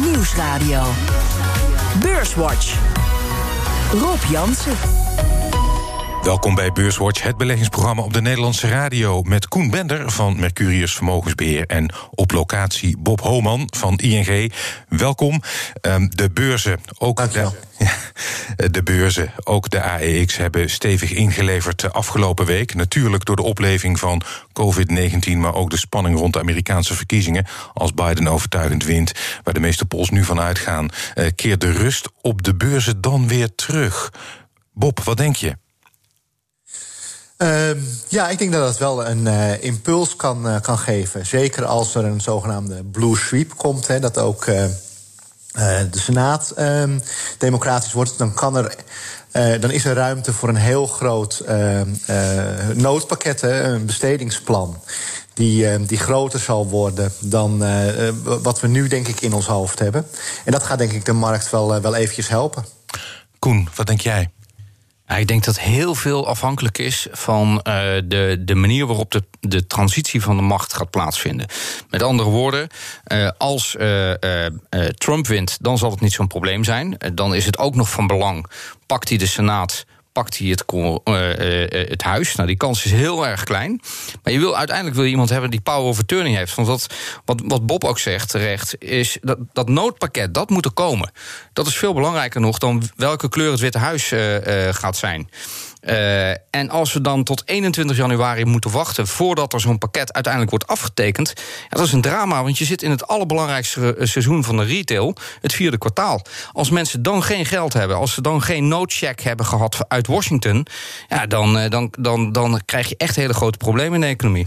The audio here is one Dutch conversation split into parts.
Nieuwsradio. Beurswatch. Rob Jansen. Welkom bij Beurswatch, het beleggingsprogramma op de Nederlandse radio... met Koen Bender van Mercurius Vermogensbeheer... en op locatie Bob Homan van ING. Welkom. Um, de beurzen, ook de, de beurzen, ook de AEX, hebben stevig ingeleverd de afgelopen week. Natuurlijk door de opleving van COVID-19... maar ook de spanning rond de Amerikaanse verkiezingen... als Biden overtuigend wint, waar de meeste polls nu van uitgaan... Uh, keert de rust op de beurzen dan weer terug. Bob, wat denk je? Uh, ja, ik denk dat dat wel een uh, impuls kan, uh, kan geven. Zeker als er een zogenaamde blue sweep komt, hè, dat ook uh, de Senaat ehm, democratisch wordt, dan kan er. dan is er ruimte voor een heel groot ehm, noodpakket, een bestedingsplan. Die, die groter zal worden dan wat we nu, denk ik, in ons hoofd hebben. En dat gaat, denk ik, de markt wel, wel eventjes helpen. Koen, wat denk jij? Ik denk dat heel veel afhankelijk is van uh, de, de manier waarop de, de transitie van de macht gaat plaatsvinden. Met andere woorden, uh, als uh, Trump wint, dan zal het niet zo'n probleem zijn. dan is het ook nog van belang. Pakt hij de Senaat pakt hij het, uh, het huis. Nou, die kans is heel erg klein. Maar je wil, uiteindelijk wil je iemand hebben die power attorney heeft. Want wat, wat, Bob ook zegt terecht, is dat, dat noodpakket, dat moet er komen. Dat is veel belangrijker nog dan welke kleur het Witte Huis gaat zijn. Uh, en als we dan tot 21 januari moeten wachten voordat er zo'n pakket uiteindelijk wordt afgetekend, dat is een drama, want je zit in het allerbelangrijkste eh, seizoen van de retail, het vierde kwartaal. Als mensen dan geen geld hebben, als ze dan geen noodcheck hebben gehad uit Washington, ja, dan, uh, dan, dan, dan krijg je echt hele grote problemen in de economie.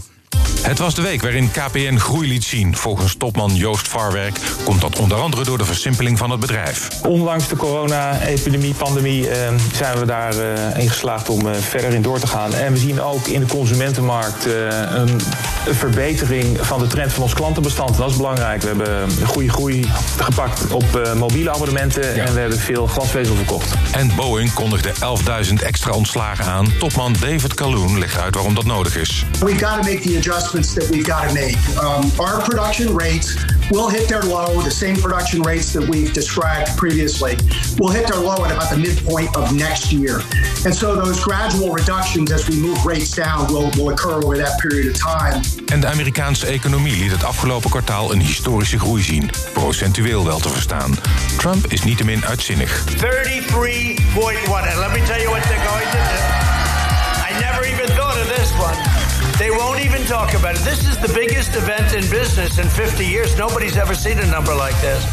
Het was de week waarin KPN groei liet zien. Volgens topman Joost Varwerk komt dat onder andere door de versimpeling van het bedrijf. Ondanks de corona-epidemie, pandemie, eh, zijn we daarin eh, geslaagd om eh, verder in door te gaan. En we zien ook in de consumentenmarkt eh, een, een, verbetering van de trend van ons klantenbestand. Dat is belangrijk. We hebben een goede groei gepakt op eh, mobiele abonnementen ja. en we hebben veel glasvezel verkocht. En Boeing kondigde 11.000 extra ontslagen aan. Topman David Calhoun legt uit waarom dat nodig is. We gotta make the adjustments that we've got to make. Um, our production rates will hit their low, the same production rates that we've described previously, will hit their low at about the midpoint of next year. And so those gradual reductions as we move rates down will, will occur over that period of time. En de Amerikaanse economie liet het afgelopen kwartaal een historische groei zien. Procentueel wel te verstaan. Trump is niettemin uitzinnig. 33.1. And let me tell you what they're going to do. I never even thought of this one. Talk about it. This is the biggest event in business in 50 years. Nobody's ever seen a number like this.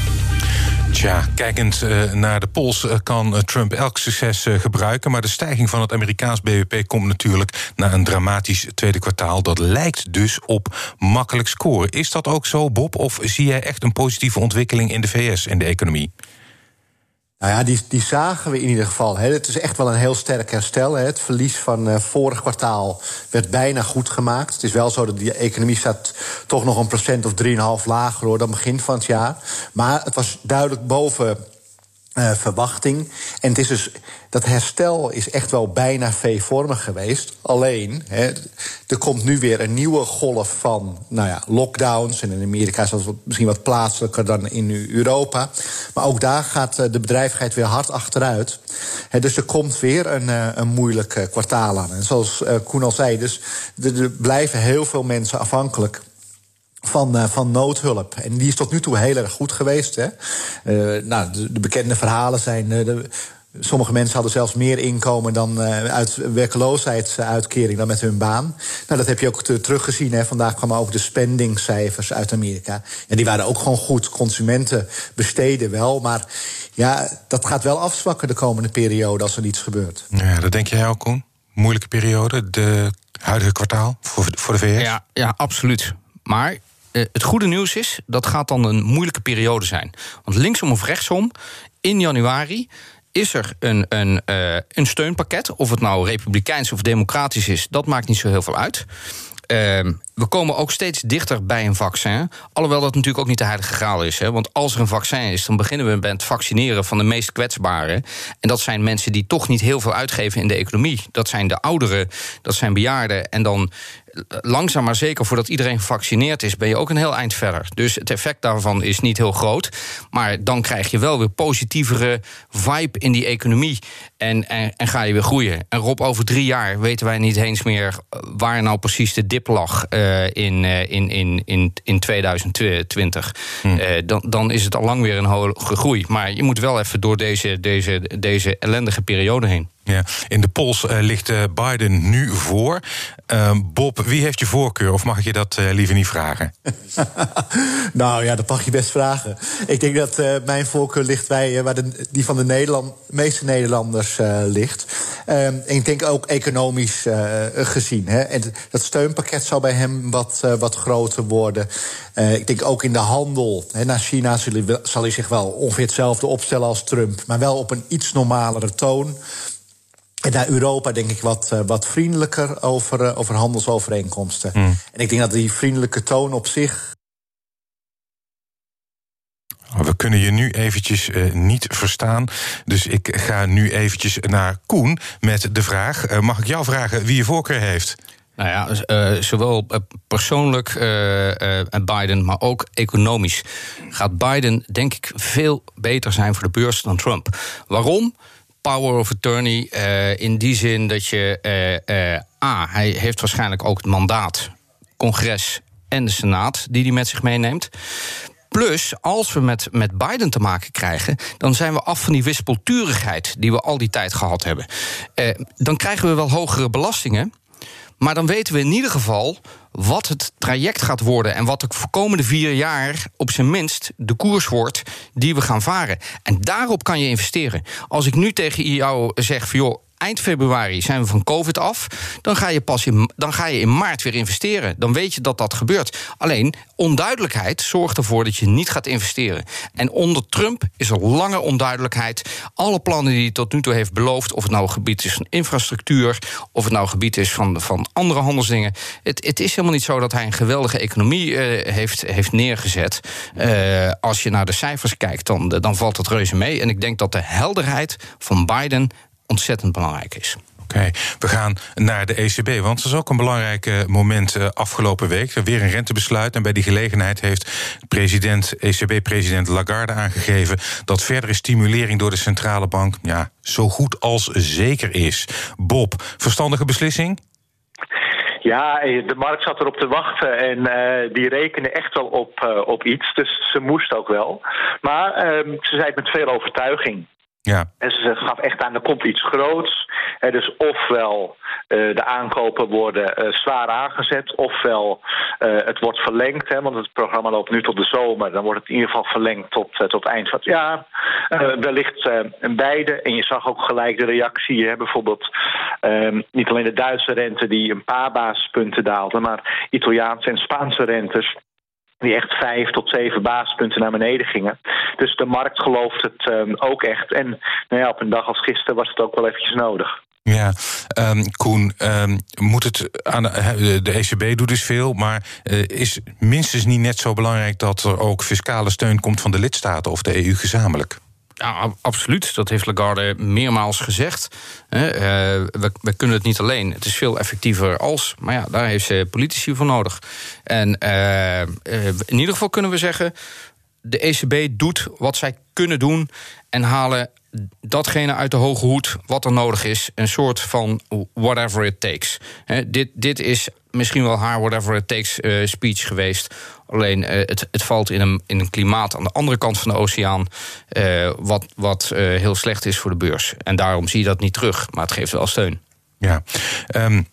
Tja, kijkend uh, naar de pols uh, kan uh, Trump elk succes gebruiken. Maar de stijging van het Amerikaans BBP komt natuurlijk na een dramatisch tweede kwartaal. Dat lijkt dus op makkelijk scoren. Is dat ook zo, Bob? Of zie jij echt een positieve ontwikkeling in de VS en de economie? Nou ja, die, die zagen we in ieder geval. Hè. Het is echt wel een heel sterk herstel. Hè. Het verlies van uh, vorig kwartaal werd bijna goed gemaakt. Het is wel zo dat die economie staat toch nog een procent of 3,5 lager hoor, dan begin van het jaar. Maar het was duidelijk boven uh, verwachting. En het is dus, dat herstel is echt wel bijna V-vormig geweest. Alleen, hè, er komt nu weer een nieuwe golf van nou ja, lockdowns. En in Amerika is dat misschien wat plaatselijker dan in Europa. Maar ook daar gaat de bedrijvigheid weer hard achteruit. Hè, dus er komt weer een, een moeilijk kwartaal aan. En zoals Koen al zei, dus er, blijven heel veel mensen afhankelijk van, van noodhulp. En die is tot nu toe heel erg goed geweest. Hè. Nou, de, de, bekende verhalen zijn. De, sommige mensen hadden zelfs meer inkomen dan uit werkloosheidsuitkering dan met hun baan. Nou, dat heb je ook teruggezien. Hè. Vandaag kwamen ook de spendingcijfers uit Amerika. En die waren ook gewoon goed. Consumenten besteden wel. Maar ja, dat gaat wel afzwakken de komende periode als er niets gebeurt. Ja, dat denk jij ook, Koen? Moeilijke periode, de huidige kwartaal voor, voor de VS? Ja, ja absoluut. Maar eh, het goede nieuws is, dat gaat dan een moeilijke periode zijn. Want linksom of rechtsom, in januari is er een, een, uh, een steunpakket. Of het nou republikeins of democratisch is, dat maakt niet zo heel veel uit. Uh, we komen ook steeds dichter bij een vaccin. Alhoewel dat natuurlijk ook niet de heilige graal is. Hè? Want als er een vaccin is, dan beginnen we met het vaccineren van de meest kwetsbaren. En dat zijn mensen die toch niet heel veel uitgeven in de economie. Dat zijn de ouderen, dat zijn bejaarden. En dan langzaam maar zeker, voordat iedereen gevaccineerd is, ben je ook een heel eind verder. Dus het effect daarvan is niet heel groot. Maar dan krijg je wel weer positievere vibe in die economie. En, en, en ga je weer groeien. En Rob, over drie jaar weten wij niet eens meer waar nou precies de dip lag uh, in, uh, in, in, in, in 2020. Hmm. Uh, dan, dan is het al lang weer een hoge groei. Maar je moet wel even door deze, deze, deze ellendige periode heen. Ja, in de pols uh, ligt uh, Biden nu voor. Uh, Bob, wie heeft je voorkeur? Of mag ik je dat liever niet vragen? nou ja, dat mag je best vragen. Ik denk dat mijn voorkeur ligt bij waar die van de Nederland, meeste Nederlanders ligt. Ehm, en ik denk ook economisch gezien. Hè. En dat steunpakket zal bij hem wat, wat groter worden. ik denk ook in de handel. Hè, naar China zal hij zich wel ongeveer hetzelfde opstellen als Trump. Maar wel op een iets normalere toon. En naar Europa denk ik wat, uh, wat vriendelijker over, uh, over handelsovereenkomsten. Mm. En ik denk dat die vriendelijke toon op zich. We kunnen je nu eventjes uh, niet verstaan. Dus ik ga nu eventjes naar Koen met de vraag: mag ik jou vragen wie je voorkeur heeft? Nou ja, uh, zowel persoonlijk Biden, maar ook economisch gaat Biden, denk ik, veel beter zijn voor de beurs dan Trump. Waarom? Power of attorney uh, in die zin dat je. Uh, uh, A, hij heeft waarschijnlijk ook het mandaat, congres en de Senaat die hij met zich meeneemt. Plus, als we met, met Biden te maken krijgen, dan zijn we af van die wispelturigheid die we al die tijd gehad hebben. dan krijgen we wel hogere belastingen. Maar dan weten we in ieder geval wat het traject gaat worden en wat de komende vier jaar op zijn minst de koers wordt die we gaan varen. En daarop kan je investeren. Als ik nu tegen jou zeg van joh, eind februari zijn we van COVID af. Dan ga je pas in, dan ga je in maart weer investeren. Dan weet je dat dat gebeurt. Alleen onduidelijkheid zorgt ervoor dat je niet gaat investeren. En onder Trump is er lange onduidelijkheid. Alle plannen die hij tot nu toe heeft beloofd, of het nou gebied is van infrastructuur, of het nou gebied is van, van andere handelsdingen. Het, het is helemaal niet zo dat hij een geweldige economie uh, heeft, heeft neergezet. Uh, als je naar de cijfers kijkt, dan, dan valt het reuze mee. En ik denk dat de helderheid van Biden ontzettend belangrijk is. Oké, we gaan naar de ECB, want het is ook een belangrijk moment uh, afgelopen week. Weer een rentebesluit en bij die gelegenheid heeft president, ECB-president Lagarde aangegeven dat verdere stimulering door de centrale bank ja, zo goed als zeker is. Bob, verstandige beslissing? Ja, de markt zat erop te wachten en uh, die rekenen echt wel op, uh, op iets. Dus ze moest ook wel. Maar uh, ze zei het met veel overtuiging. Ja. En ze gaf echt aan, er komt iets groots. Dus ofwel uh, de aankopen worden uh, zwaar aangezet, ofwel uh, het wordt verlengd. Hè, want het programma loopt nu tot de zomer. Dan wordt het in ieder geval verlengd tot, tot eind van het jaar. wellicht beide. En je zag ook gelijk de reactie. Hè, bijvoorbeeld niet alleen de Duitse rente die een paar basispunten daalde, maar Italiaanse en Spaanse rentes die echt vijf tot zeven basispunten naar beneden gingen. Dus de markt gelooft het um, ook echt. En nou ja, op een dag als gisteren was het ook wel eventjes nodig. Ja, um, Koen, um, moet het aan de, ECB doet dus veel, maar uh, is minstens niet net zo belangrijk dat er ook fiscale steun komt van de lidstaten of de EU gezamenlijk? Ja, absoluut. Dat heeft Lagarde meermaals gezegd. Uh, we, we, kunnen het niet alleen. Het is veel effectiever als. Maar ja, daar heeft ze politici voor nodig. En uh, in ieder geval kunnen we zeggen... de ECB doet wat zij kunnen doen... en halen datgene uit de hoge hoed wat er nodig is. Een soort van whatever it takes. dit, dit is misschien wel haar whatever it takes uh, speech geweest. Alleen uh, het, het valt in een, in een klimaat aan de andere kant van de oceaan. Uh, wat wat heel slecht is voor de beurs. En daarom zie je dat niet terug. Maar het geeft wel steun. Ja. Um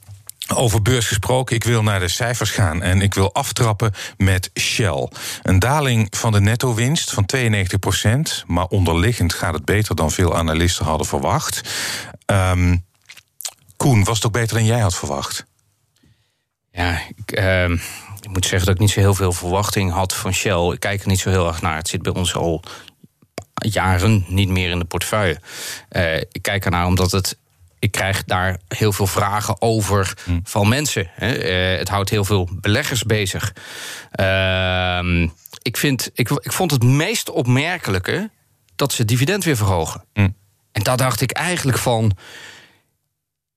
over beurs gesproken, ik wil naar de cijfers gaan en ik wil aftrappen met Shell. Een daling van de netto-winst van 92% maar onderliggend gaat het beter dan veel analisten hadden verwacht. Um, Koen, was het ook beter dan jij had verwacht? Ja, ik, uh, ik moet zeggen dat ik niet zo heel veel verwachting had van Shell. Ik kijk er niet zo heel erg naar. Het zit bij ons al jaren niet meer in de portefeuille. Uh, ik kijk ernaar omdat het ik krijg daar heel veel vragen over hm. van mensen. Hè. Uh, het houdt heel veel beleggers bezig. Uh, ik, vind, ik, ik vond het meest opmerkelijke dat ze dividend weer verhogen. Hm. En daar dacht ik eigenlijk van.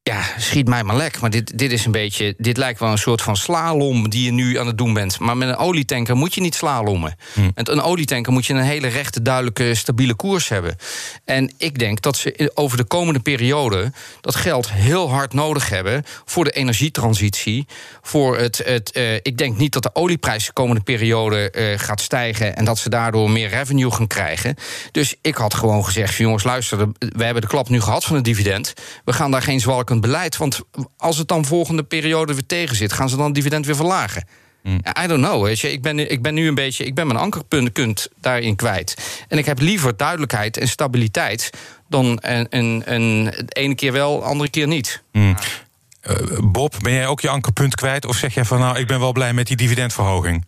Ja, schiet mij maar lek. Maar dit, dit is een beetje. Dit lijkt wel een soort van slalom die je nu aan het doen bent. Maar met een olietanker moet je niet slalommen. Hm. Met een olietanker moet je een hele rechte, duidelijke, stabiele koers hebben. En ik denk dat ze over de komende periode dat geld heel hard nodig hebben voor de energietransitie. Voor het. het eh, ik denk niet dat de olieprijs de komende periode eh, gaat stijgen en dat ze daardoor meer revenue gaan krijgen. Dus ik had gewoon gezegd: jongens, luister, we hebben de klap nu gehad van het dividend. We gaan daar geen beleid. Want als het dan volgende periode weer tegen zit, gaan ze dan het dividend weer verlagen. Ja, I don't know. Weet je. Ik, ben, ik ben nu een beetje. Ik ben mijn ankerpunt daarin kwijt. En ik heb liever duidelijkheid en stabiliteit. dan een, een, een, de ene keer wel, de andere keer niet. Eh, Bob, ben jij ook je ankerpunt kwijt? Of zeg jij van nou, ik ben wel blij met die dividendverhoging?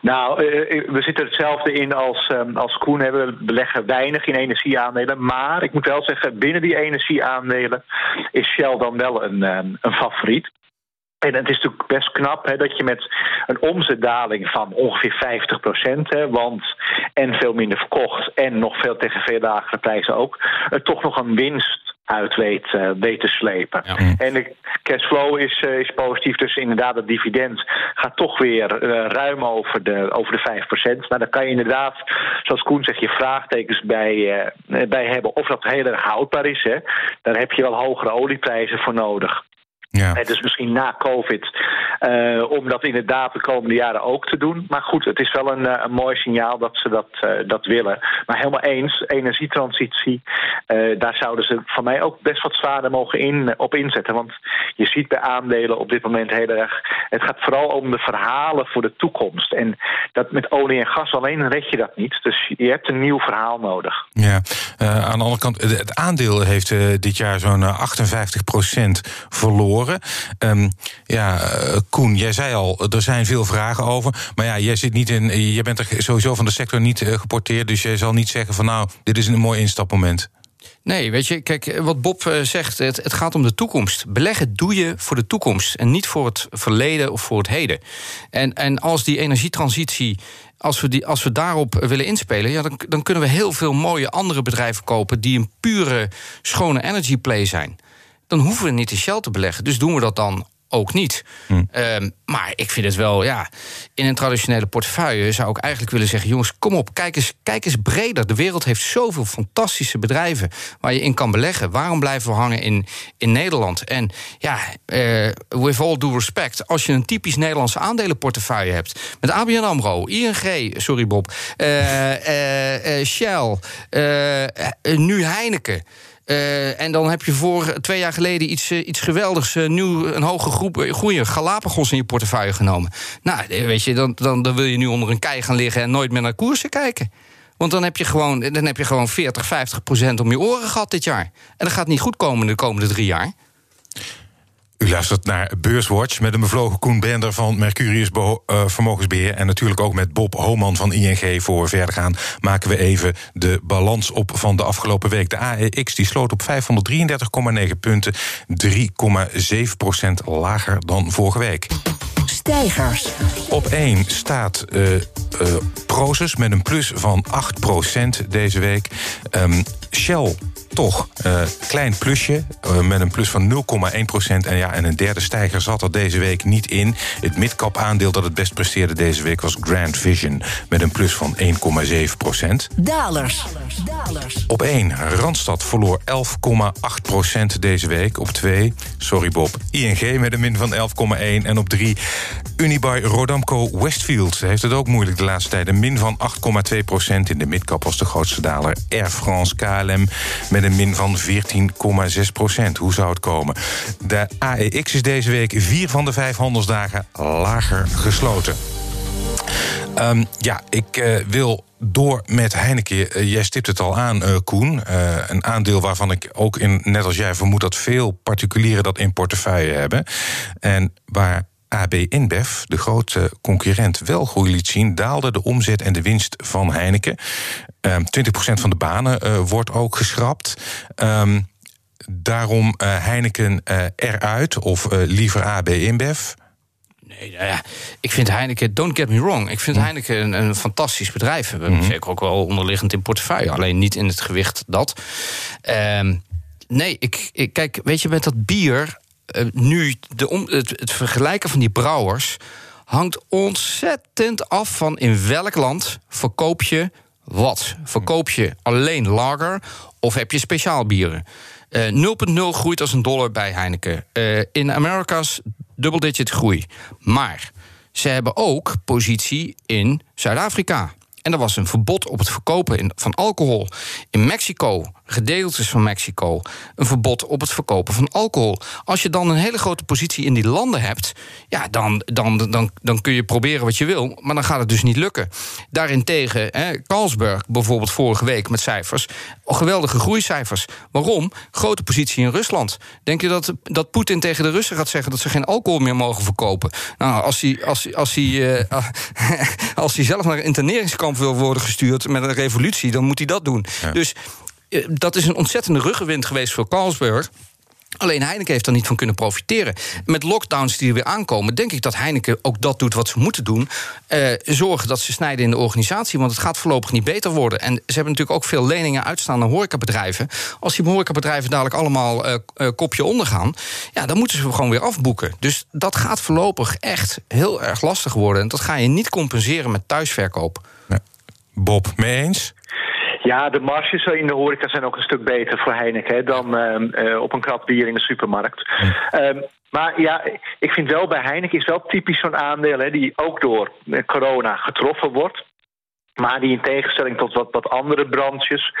Nou, eh, we zitten hetzelfde in als, ehm, als Koen. We beleggen weinig in energieaandelen. Maar ik moet wel zeggen, binnen die energieaandelen is Shell dan wel een, ehm, een favoriet. En het is natuurlijk best knap hè, dat je met een omzetdaling van ongeveer 50 hè, want en veel minder verkocht en nog veel tegen veel lagere prijzen ook, er toch nog een winst uit weet, eh, weet te slepen. En de cashflow is, eh, is positief, dus inderdaad het dividend gaat toch weer eh, ruim over de, over de 5% Maar dan kan je inderdaad, zoals Koen zegt, je vraagtekens bij, eh, bij hebben of dat heel erg houdbaar is. Hè. Daar heb je wel hogere olieprijzen voor nodig. Ja. Eh, Dus misschien na COVID, eh, om dat inderdaad de komende jaren ook te doen. Maar goed, het is wel een, eh, een mooi signaal dat ze dat, dat willen. Maar helemaal eens, energietransitie, daar zouden ze van mij ook best wat zwaarder mogen in, op inzetten. Want je ziet bij aandelen op dit moment heel erg, het gaat vooral om de verhalen voor de toekomst. En dat met olie en gas alleen red je dat niet. Dus je hebt een nieuw verhaal nodig. Ja, aan de andere kant, het aandeel heeft dit jaar zo'n eh, 58% verloren. Ehm, ja, eh, Koen, jij zei al, er zijn veel vragen over. Maar ja, jij zit niet in, je bent er sowieso van de sector niet eh, geporteerd. Dus jij zal niet zeggen van nou, dit is een mooi instapmoment. Nee, weet je, kijk, wat Bob eh, zegt, het, het gaat om de toekomst. Beleggen doe je voor de toekomst en niet voor het verleden of voor het heden. En, en als die energietransitie, als we, die, als we daarop willen inspelen, ja, dan, dan kunnen we heel veel mooie andere bedrijven kopen die een pure, schone energy play zijn. Dan hoeven we niet in Shell te beleggen. Dus doen we dat dan ook niet. Ehm, maar ik vind het wel, ja, in een traditionele portefeuille zou ik eigenlijk willen zeggen: jongens, kom op, kijk eens, kijk eens breder. De wereld heeft zoveel fantastische bedrijven waar je in kan beleggen. Waarom blijven we hangen in, in Nederland? En ja, eh, with all due respect, als je een typisch Nederlandse aandelenportefeuille hebt met ABN Amro, ING, sorry Bob, eh, eh, Shell, nu Heineken. Eh, en dan heb je voor twee jaar geleden iets, eh, iets geweldigs, eh, nieuw, een hoge groep, eh, goede Galapagos in je portefeuille genomen. Nou, eh, weet je, dan, dan, dan wil je nu onder een kei gaan liggen en nooit meer naar koersen kijken. Want dan heb je gewoon, dan heb je gewoon 40, 50 procent om je oren gehad dit jaar. En dat gaat niet goed komen de komende drie jaar. U luistert naar Beurswatch met een bevlogen Koen Bender van Mercurius Beho- eh, Vermogensbeheer. En natuurlijk ook met Bob Homan van ING. Voor we verder gaan, maken we even de balans op van de afgelopen week. De AEX die sloot op 533,9 punten, 3,7 procent lager dan vorige week. Stijgers. Op 1 staat Proces met een plus van 8% deze week. Ehm, Shell toch eh, klein plusje eh, met een plus van 0,1%. En ja, en een derde stijger zat er deze week niet in. Het midcap aandeel dat het best presteerde deze week was Grand Vision met een plus van 1,7%. Dalers. Dalers. Op 1, Randstad verloor 11,8% deze week. Op 2, sorry Bob, ING met een min van 11,1. En op 3, Unibuy Rodamco Westfield. Heeft het ook moeilijk de laatste tijd. Een min van 8,2%. In de midcap was de grootste daler Air France KLM... met een min van 14,6%. Hoe zou het komen? De AEX is deze week vier van de vijf handelsdagen lager gesloten. Ehm, ja, ik eh, wil door met Heineken. Eh, jij stipt het al aan, eh, Koen. Een aandeel waarvan ik ook, in, net als jij, vermoed dat veel particulieren dat in portefeuille hebben. En waar AB InBev, de grote concurrent, wel groei liet zien, daalde de omzet en de winst van Heineken. Ehm 20% van de banen eh, wordt ook geschrapt. Ehm, daarom eh, Heineken eh, eruit, of liever AB InBev. Nee, nou ja, ik vind Heineken, don't get me wrong, ik vind Heineken een, een fantastisch bedrijf. We hebben hem zeker ook wel onderliggend in portefeuille, alleen niet in het gewicht dat. Ehm, Nee, ik, ik, kijk, weet je, met dat bier. Uh, nu, de om, het, het vergelijken van die brouwers. hangt ontzettend af van in welk land verkoop je wat. Verkoop je alleen lager of heb je speciaal bieren? Uh, 0,0 groeit als een dollar bij Heineken. Uh, in Amerika's dubbeldigit groei. Maar ze hebben ook positie in Zuid-Afrika. En er was een verbod op het verkopen van alcohol. In Mexico, gedeeltes van Mexico, een verbod op het verkopen van alcohol. Als je dan een hele grote positie in die landen hebt, ja, dan, dan, dan, dan kun je proberen wat je wil, maar dan gaat het dus niet lukken. Daarentegen, hè, Carlsberg bijvoorbeeld vorige week met cijfers, geweldige groeicijfers. Waarom? Grote positie in Rusland. Denk je dat, dat Poetin tegen de Russen gaat zeggen dat ze geen alcohol meer mogen verkopen? Nou, als hij, als, als hij, uh, als hij zelf naar een interneringskamp wil worden gestuurd met een revolutie, dan moet hij dat doen. Dus eh, dat is een ontzettende ruggenwind geweest voor Carlsberg. Alleen Heineken heeft er niet van kunnen profiteren. Met lockdowns die er weer aankomen, denk ik dat Heineken ook dat doet wat ze moeten doen. Uh, zorgen dat ze snijden in de organisatie, want het gaat voorlopig niet beter worden. En ze hebben natuurlijk ook veel leningen uitstaan aan horecabedrijven. Als die horecabedrijven dadelijk allemaal uh, uh, kopje ondergaan, ja, dan moeten ze gewoon weer afboeken. Dus dat gaat voorlopig echt heel erg lastig worden. En dat ga je niet compenseren met thuisverkoop. Bob, mee eens? Ja, de marges in de horeca zijn ook een stuk beter voor Heineken hè, dan uh, op een krat bier in de supermarkt. Um, maar ja, ik vind wel bij Heineken is wel typisch zo'n aandeel hè, die ook door corona getroffen wordt. Maar die in tegenstelling tot wat, wat andere branches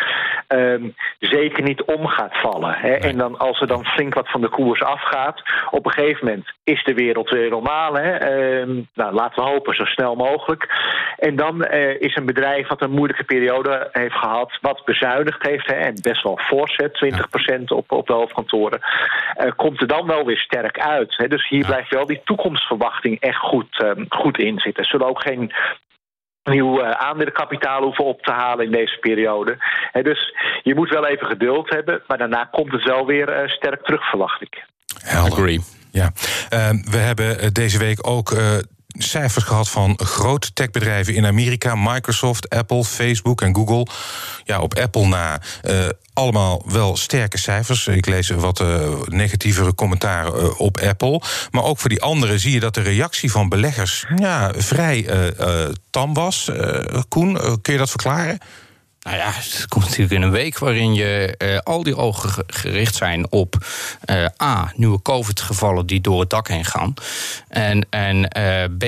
um, zeker niet om gaat vallen. Hè. En dan, als er dan flink wat van de koers afgaat, op een gegeven moment is de wereld weer normaal. Hè. Um, nou, laten we hopen, zo snel mogelijk. En dan uh, is een bedrijf wat een moeilijke periode heeft gehad, wat bezuinigd heeft, hè, en best wel fors, hè, 20% op, op de hoofdkantoren, uh, komt er dan wel weer sterk uit. Hè. Dus hier blijft wel die toekomstverwachting echt goed, um, goed in zitten. Er zullen ook geen nieuw uh, aandelenkapitaal hoeven op te halen in deze periode. Dus je moet wel even geduld hebben, maar daarna komt het wel weer uh, sterk terug, verwacht ik. Agree. Ja, uh, we hebben deze week ook cijfers gehad van grote techbedrijven in Amerika: Microsoft, Apple, Facebook en Google. Ja, op Apple na. Uh, allemaal wel sterke cijfers. Ik lees wat uh, negatievere commentaren uh, op Apple. Maar ook voor die anderen zie je dat de reactie van beleggers ja, vrij tam was. Koen, kun je dat verklaren? Nou ja, het komt natuurlijk in een week waarin je uh, al die ogen gericht zijn op uh, A, nieuwe COVID-gevallen die door het dak heen gaan. En, en uh, B,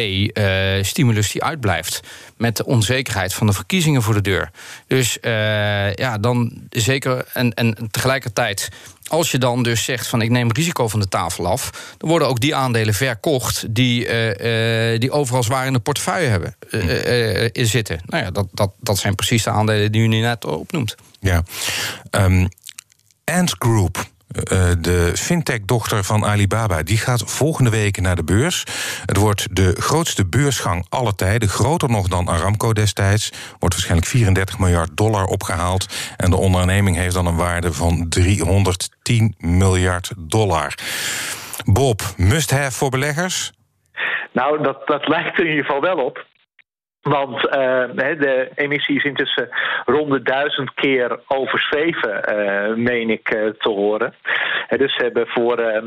stimulus die uitblijft. Met de onzekerheid van de verkiezingen voor de deur. Dus ja, dan zeker. En, en tegelijkertijd als je dan dus zegt van ik neem risico van de tafel af, dan worden ook die aandelen verkocht die, uh, uh, die overal zwaar in de portefeuille hebben uh, zitten. Nou ja, dat, dat, dat zijn precies de aandelen die u nu net opnoemt. Ja. Um, Ant Group. Uh, de fintech-dochter van Alibaba, die gaat volgende week naar de beurs. Het wordt de grootste beursgang aller tijden, groter nog dan Aramco destijds. Wordt waarschijnlijk 34 miljard dollar opgehaald. En de onderneming heeft dan een waarde van 310 miljard dollar. Bob, must-have voor beleggers? Nou, dat, dat lijkt er in ieder geval wel op. Want uh, de emissie is intussen rond de duizend keer overschreven, uh, meen ik uh, te horen. dus ze hebben voor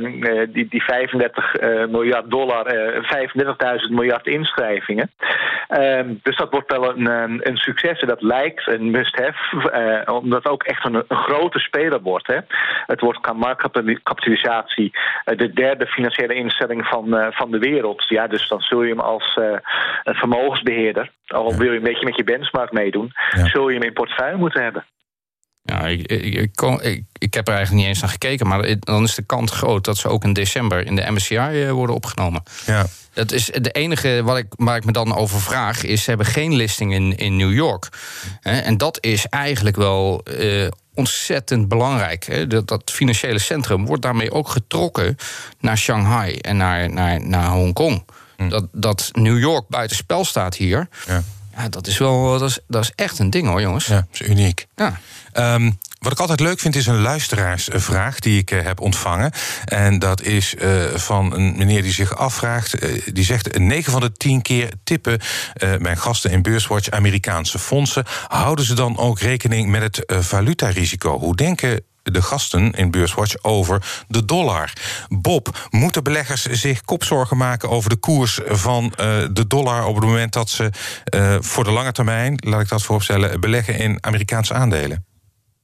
die, die 35 miljard dollar 35.000 miljard inschrijvingen. Ehm, dus dat wordt wel een, een succes en dat lijkt een must-have, omdat het ook echt een, een grote speler wordt. Hè. Het wordt qua marktkapitalisatie de derde financiële instelling van, van de wereld. Ja, dus dan zul je hem als een al wil je een beetje met je benchmark meedoen, ja. zul je hem in portefeuille moeten hebben. Ja, ik, ik, ik, ik, heb er eigenlijk niet eens naar gekeken, maar dan is de kans groot dat ze ook in december in de MSCI eh, worden opgenomen. Ja. Dat is de enige wat ik, waar ik me dan over vraag, is ze hebben geen listing in, in New York. En dat is eigenlijk wel uh, ontzettend belangrijk. Dat, dat, financiële centrum wordt daarmee ook getrokken naar Shanghai en naar, naar, naar Hongkong. Hm. Dat, dat New York buitenspel staat hier. Ja. ja, dat is wel dat is, dat is echt een ding hoor, jongens. Ja, dat is uniek. Ja. Um, wat ik altijd leuk vind is een luisteraarsvraag die ik uh, heb ontvangen. En dat is uh, van een meneer die zich afvraagt. Uh, die zegt: 9 van de 10 keer tippen mijn gasten in Beurswatch Amerikaanse fondsen. Houden ze dan ook rekening met het valutarisico? Hoe denken de gasten in Beurswatch over de dollar. Bob, moeten beleggers zich kopzorgen maken over de koers van de dollar op het moment dat ze voor de lange termijn, laat ik dat vooropstellen, beleggen in Amerikaanse aandelen?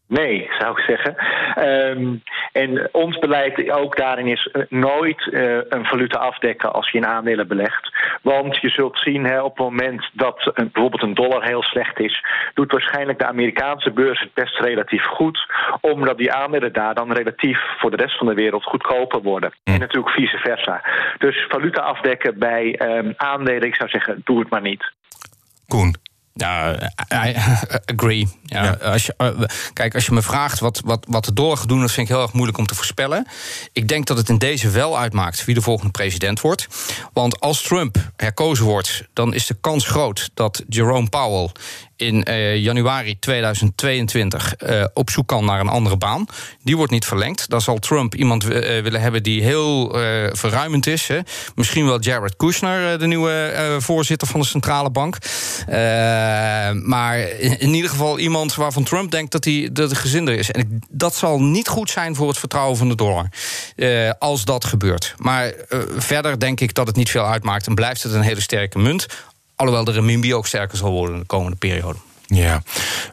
Nee, zou ik zeggen. Um, en ons beleid ook daarin is eh, nooit uh, een valuta afdekken als je in aandelen belegt. Want je zult zien hè, op het moment dat een, bijvoorbeeld een dollar heel slecht is, doet waarschijnlijk de Amerikaanse beurs het best relatief goed, omdat die aandelen daar dan relatief voor de rest van de wereld goedkoper worden. En natuurlijk vice versa. Dus valuta afdekken bij um, aandelen, ik zou zeggen, doe het maar niet. Koen. Ja, I agree. Ja, ja. Als je, uh, kijk, als je me vraagt wat, wat, wat de dollar gaat doen, dat vind ik heel erg moeilijk om te voorspellen. Ik denk dat het in deze wel uitmaakt wie de volgende president wordt. Want als Trump herkozen wordt, dan is de kans groot dat Jerome Powell in uh, januari 2022 uh, op zoek kan naar een andere baan. Die wordt niet verlengd. Dan zal Trump iemand willen hebben die heel verruimend is. Hè. Misschien wel Jared Kushner, de nieuwe voorzitter van de centrale bank. Maar in, ieder geval iemand waarvan Trump denkt dat hij de gezinder is. En dat zal niet goed zijn voor het vertrouwen van de dollar. als dat gebeurt. Maar verder denk ik dat het niet veel uitmaakt. En blijft het een hele sterke munt. Alhoewel de renminbi ook sterker zal worden de komende periode. Ja,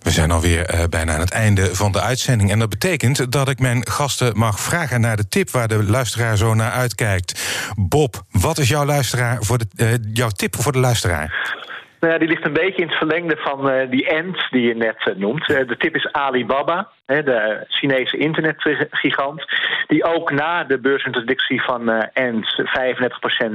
we zijn alweer uh, bijna aan het einde van de uitzending. En dat betekent dat ik mijn gasten mag vragen naar de tip waar de luisteraar zo naar uitkijkt. Bob, wat is jouw, luisteraar voor de, jouw tip voor de luisteraar? Nou ja, die ligt een beetje in het verlengde van uh, die end die je net uh, noemt. Uh, de tip is Alibaba, de Chinese internetgigant. Die ook na de beursintroductie van End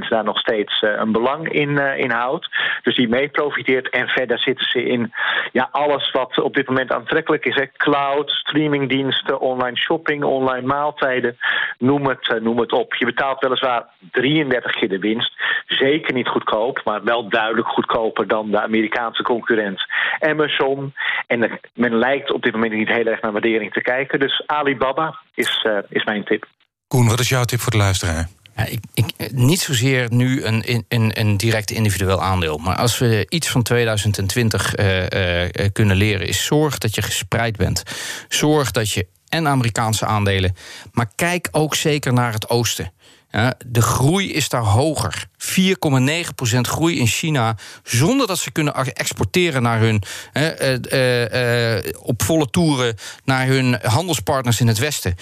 35% daar nog steeds een belang in, in houdt. Dus die mee profiteert. En verder zitten ze in ja, alles wat op dit moment aantrekkelijk is. Cloud, streamingdiensten, online shopping, online maaltijden. Noem het, noem het op. Je betaalt weliswaar 33 keer de winst. Zeker niet goedkoop, maar wel duidelijk goedkoper dan de Amerikaanse concurrent Amazon. En men lijkt op dit moment niet heel erg naar waardering te kijken. Dus Alibaba is, uh, is mijn tip. Koen, wat is jouw tip voor de luisteraar? Ja, ik, ik, niet zozeer nu een, een, een direct individueel aandeel. Maar als we iets van 2020 uh, uh, kunnen leren, is zorg dat je gespreid bent. Zorg dat je en Amerikaanse aandelen. Maar kijk ook zeker naar het oosten. Ja, de groei is daar hoger. 4,9% groei in China. Zonder dat ze kunnen exporteren naar hun. Uh, uh, op volle toeren naar hun handelspartners in het Westen.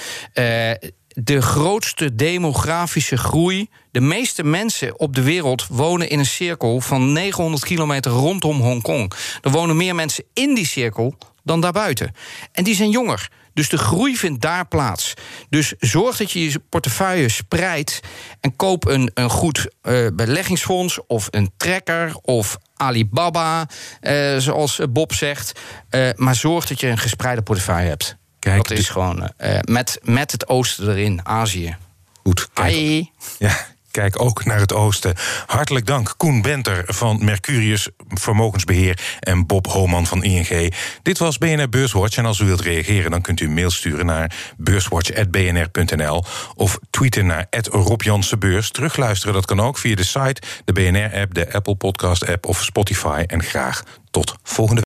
de grootste demografische groei. De meeste mensen op de wereld wonen in een cirkel van 900 kilometer rondom Hongkong. Er wonen meer mensen in die cirkel dan daarbuiten. En die zijn jonger. Dus de groei vindt daar plaats. Dus zorg dat je je portefeuille spreidt en koop een, een goed uh, beleggingsfonds of een trekker of Alibaba, uh, zoals Bob zegt. Uh, maar zorg dat je een gespreide portefeuille hebt. Kijk, dat is gewoon met, met het oosten erin, Azië. Goed. Kijk. Ja. Kijk ook naar het oosten. Hartelijk dank Koen Benter van Mercurius Vermogensbeheer en Bob Homan van ING. Dit was BNR Beurswatch en als u wilt reageren dan kunt u een mail sturen naar beurswatch@bnr.nl of tweeten naar Rob Beurs. Terugluisteren dat kan ook via de site, de BNR-app, de Apple Podcast-app of Spotify. En graag tot volgende.